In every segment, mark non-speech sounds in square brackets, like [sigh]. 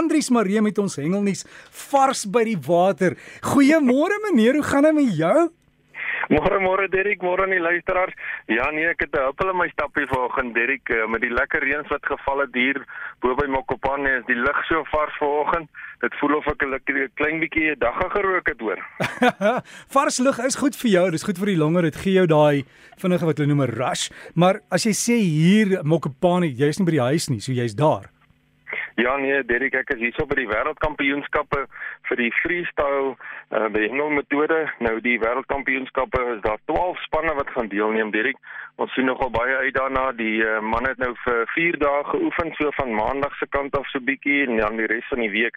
Andrius Maree met ons hengelnuus vars by die water. Goeiemôre meneer, hoe gaan dit met jou? Môre môre Derek, môre aan die luisteraars. Ja nee, ek het 'n huppel in my stappie vanoggend Derek eh, met die lekker reëns wat geval het hier bo by Mokopane is die lug so vars vanoggend. Dit voel of ek 'n klein bietjie 'n dagga gerook het hoor. [laughs] vars lug is goed vir jou, dis goed vir die longe, dit gee jou daai vinnige wat hulle noem 'n rush. Maar as jy sê hier Mokopane, jy's nie by die huis nie, so jy's daar. Ja nee, Derek, ek is hierso by die wêreldkampioenskappe vir die freestyle uh by hengelmetode. Nou die wêreldkampioenskappe is daar 12 spanne wat gaan deelneem, Derek. Ons sien nogal baie uit daarna. Die uh, man het nou vir 4 dae geoefen so van maandag se kant af so bietjie en dan die res van die week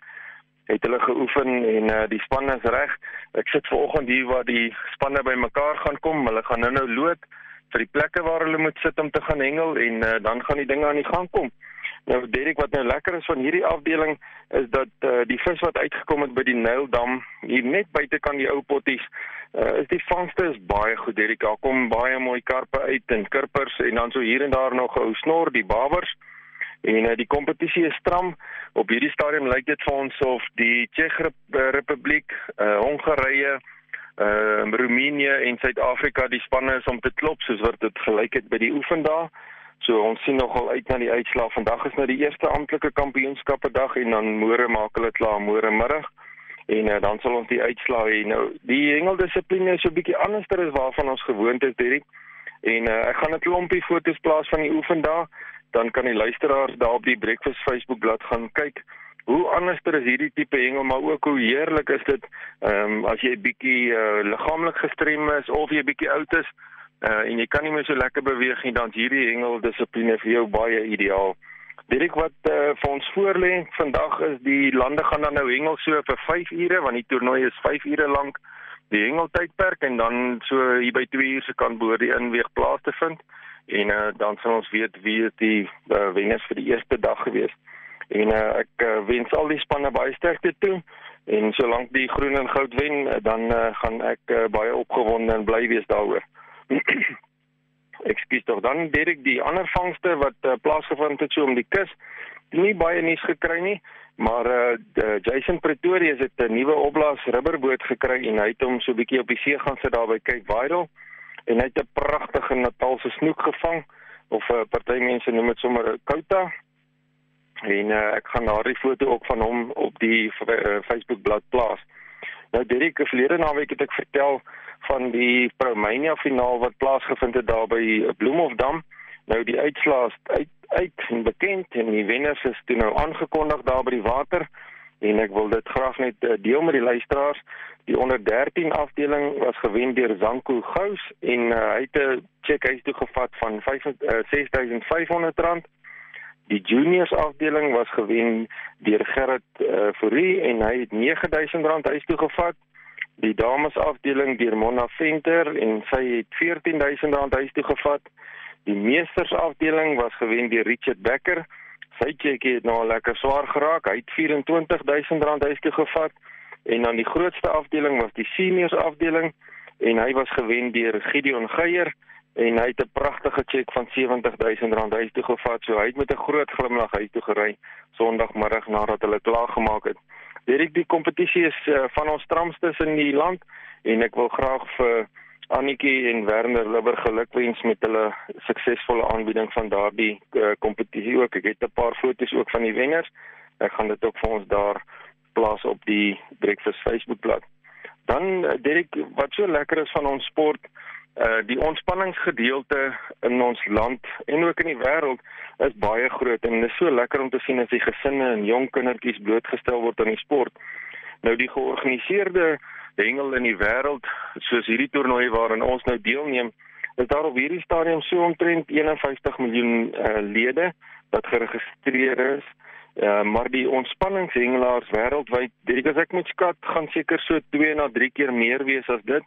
het hulle geoefen en uh die spanne is reg. Ek sit vanoggend hier waar die spanne bymekaar gaan kom. Hulle gaan nou-nou lood vir die plekke waar hulle moet sit om te gaan hengel en uh, dan gaan die dinge aan die gang kom. Nou Derek wat nou lekker is van hierdie afdeling is dat uh, die vis wat uitgekom het by die Nyldam hier net buite kan die ou potties uh, is die vangste is baie goed Derek. Daar kom baie mooi karpe uit en kirpers en dan so hier en daar nog ou snor, die bawers. En uh, die kompetisie is stram. Op hierdie stadium lyk dit vir ons of die Tsjech Republiek, uh, Hongarye, uh, Roemenië en Suid-Afrika die spanne is om te klop soos wat dit gelyk het by die oefendae. So ons sien nogal uit na die uitslae. Vandag is nou die eerste amptelike kampioenskappe dag en dan môre maak hulle klaar môre middag. En uh, dan sal ons die uitslae hê. Nou die hengeldissipline is so 'n bietjie anderster as waarvan ons gewoond is, Derek. En uh, ek gaan 'n klompie foto's plaas van die oefendag, dan kan die luisteraars daar op die Breakfast Facebook bladsy gaan kyk. Hoe anderster is hierdie tipe hengel, maar ook hoe heerlik is dit ehm um, as jy bietjie uh, liggaamlik gestrem is of jy bietjie oud is uh, en jy kan nie meer so lekker beweeg nie dan hierdie hengel dissipline vir jou baie ideaal. Direk wat uh, vir ons voorlê vandag is die lande gaan dan nou hengel so vir 5 ure want die toernooi is 5 ure lank die hengeltydperk en dan so hier by 2 ure se kan boor die inweeg plaas te vind en uh, dan sal ons weet wie is die uh, wenners vir die eerste dag gewees. En uh, ek uh, wens al die spanne baie sterkte toe en solank die groen en goud wen dan uh, gaan ek uh, baie opgewonde en bly wees daaroor. [clears throat] Ekskuus tog dan Derek die ander vangste wat uh, plaasgevind het so om die kus nie baie nuus gekry nie maar uh, Jason Pretorius het 'n nuwe opblaas rubberboot gekry en hy het hom so bietjie op die see gaan sit daar by Cape Vidal en hy het 'n pragtige Natalse snoek gevang of 'n uh, party mense noem dit sommer 'n kouta. En uh, ek gaan daardie foto ook van hom op die uh, Facebook bladsy plaas. Nou Derek verlede naweek het ek vertel van die Promania finaal wat plaasgevind het daar by Bloemhofdam. Nou die uitslae is uit uit en bekend en die wenners is toe nou aangekondig daar by die water en ek wil dit graag net uh, deel met die luisteraars. Die onder 13 afdeling was gewen deur Zanku Gous en uh, hy het 'n cheque huis toe gevat van 5 uh, 6500 rand. Die juniors afdeling was gewen deur Gerrit uh, Fourie en hy het 9000 rand huis toe gevat die dames afdeling deur Mona Venter en sy het R14000 huis toe gevat. Die meesters afdeling was gewen deur Richard Becker. Sy cheque het nou lekker swaar geraak. Hy het R24000 huis toe gevat. En dan die grootste afdeling was die seniors afdeling en hy was gewen deur Gideon Geier en hy het 'n pragtige cheque van R70000 huis toe gevat. So hy het met 'n groot glimlag huis toe gery Sondagmiddag nadat hulle klaar gemaak het. Direk die kompetisie is uh, van ons stramstes in die land en ek wil graag vir Annetjie en Werner Libber gelukwens met hulle suksesvolle aanbieding van daardie uh, kompetisie ook. Ek het 'n paar foto's ook van die wenners. Ek gaan dit ook vir ons daar plaas op die Breakfast Facebookblad. Dan uh, Dirk, wat so lekker is van ons sport, uh die ontspanningsgedeelte in ons land en ook in die wêreld is baie groot en dit is so lekker om te sien as die gesinne en jong kindertjies blootgestel word aan die sport. Nou die georganiseerde hengel in die wêreld soos hierdie toernooi waarin ons nou deelneem, is daar op hierdie stadium so omtrent 51 miljoen uh, lede wat geregistreer is. Uh, maar die ontspanningshengelaars wêreldwyd, dit is ek moet skat, gaan seker so 2 na 3 keer meer wees as dit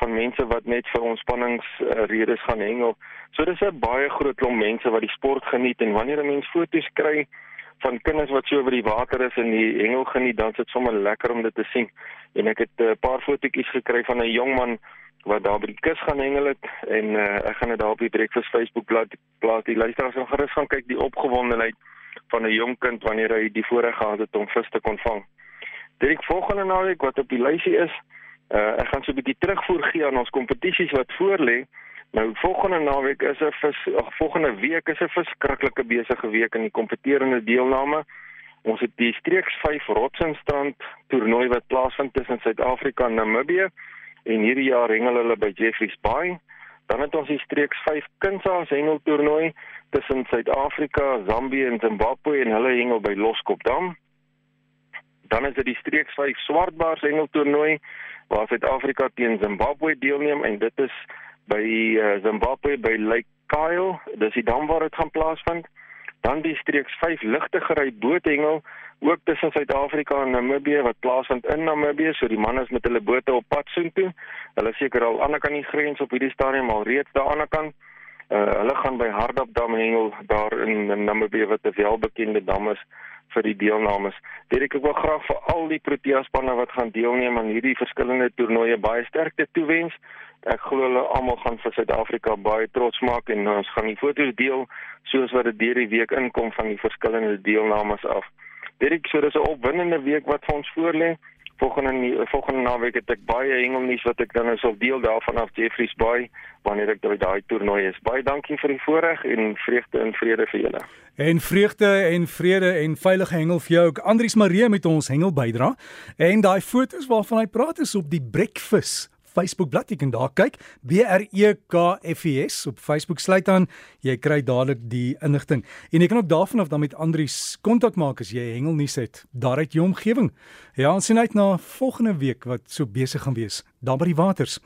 van mense wat net vir ontspanningsredes gaan hengel. So dis 'n baie groot klomp mense wat die sport geniet en wanneer 'n mens foto's kry van kinders wat so oor die water is en die hengel geniet, dan is dit sommer lekker om dit te sien. En ek het 'n paar fotootjies gekry van 'n jong man wat daar by die kus gaan hengel het en uh, ek gaan dit daar op die Breakfast Facebook bladsy plaas. Die luisteraars kan gerus gaan kyk die opgewondenheid van 'n jong kind wanneer hy die voorreg gehad het om vis te kon vang. Direk volgende naweek wat op die lysie is, uh, ek gaan so 'n bietjie terugvoer gee aan ons kompetisies wat voorlê. Nou volgende naweek is 'n vis, ag volgende week is 'n verskriklike besige week in die kompeterende deelname. Ons het die streeks 5 Rotsenstrand toernooi wat plaasvind tussen Suid-Afrika en Namibië en hierdie jaar hengel hulle by Jeffreys Bay. Dan het ons die streeks 5 Kinsaas hengel toernooi tussen Suid-Afrika, Zambië en Zimbabwe en hulle hengel by Loskopdam. Dan is dit die streeks 5 Swartbaars hengel toernooi waar Suid-Afrika teen Zimbabwe deelneem en dit is by uh, Zimbabwe by Lake Kyle. Dis die dam waar dit gaan plaasvind. Dan die streeks 5 ligte gery boothengel ook tussen Suid-Afrika en Namibië wat plaasvind in Namibië. So die manne is met hulle bote op pad soontoe. Hulle seker al aan die ander kant die grens op hierdie stadium al reeds daar aan die kant uh, hulle gaan by Hardapdam hengel daar in, in Namibië wat 'n welbekende dam is vir die deelnames. Direk ek wil graag vir al die Protea spanne wat gaan deelneem aan hierdie verskillende toernooie baie sterkte toewens ek glo hulle almal gaan vir Suid-Afrika baie trots maak en ons gaan die foto's deel soos wat dit deur die week inkom van die verskillende deelnames af. Is so dis 'n opwindende week wat vir ons voorlê. Volgende volgende naweek het ek baie hengelnuus wat ek dan nou sal deel daarvan af Jeffreys Bay wanneer ek by daai toernooi is. Baie dankie vir die voorreg en vreugde en vrede vir julle. En vreugde en vrede en veilige hengel vir jou. Andries Marie met ons hengel bydra. En daai foto's waarvan hy praat is op die Breakfast Facebook bladsy. Kan daar kyk? B R E K F E S op Facebook sluit aan. Jy kry dadelik die inligting. En jy kan ook daarvan af dan met Andrius kontak maak as jy hengel nuus het. Daar uit jou omgewing. Ja ons sien uit na volgende week wat so besig gaan wees. Daar by die waters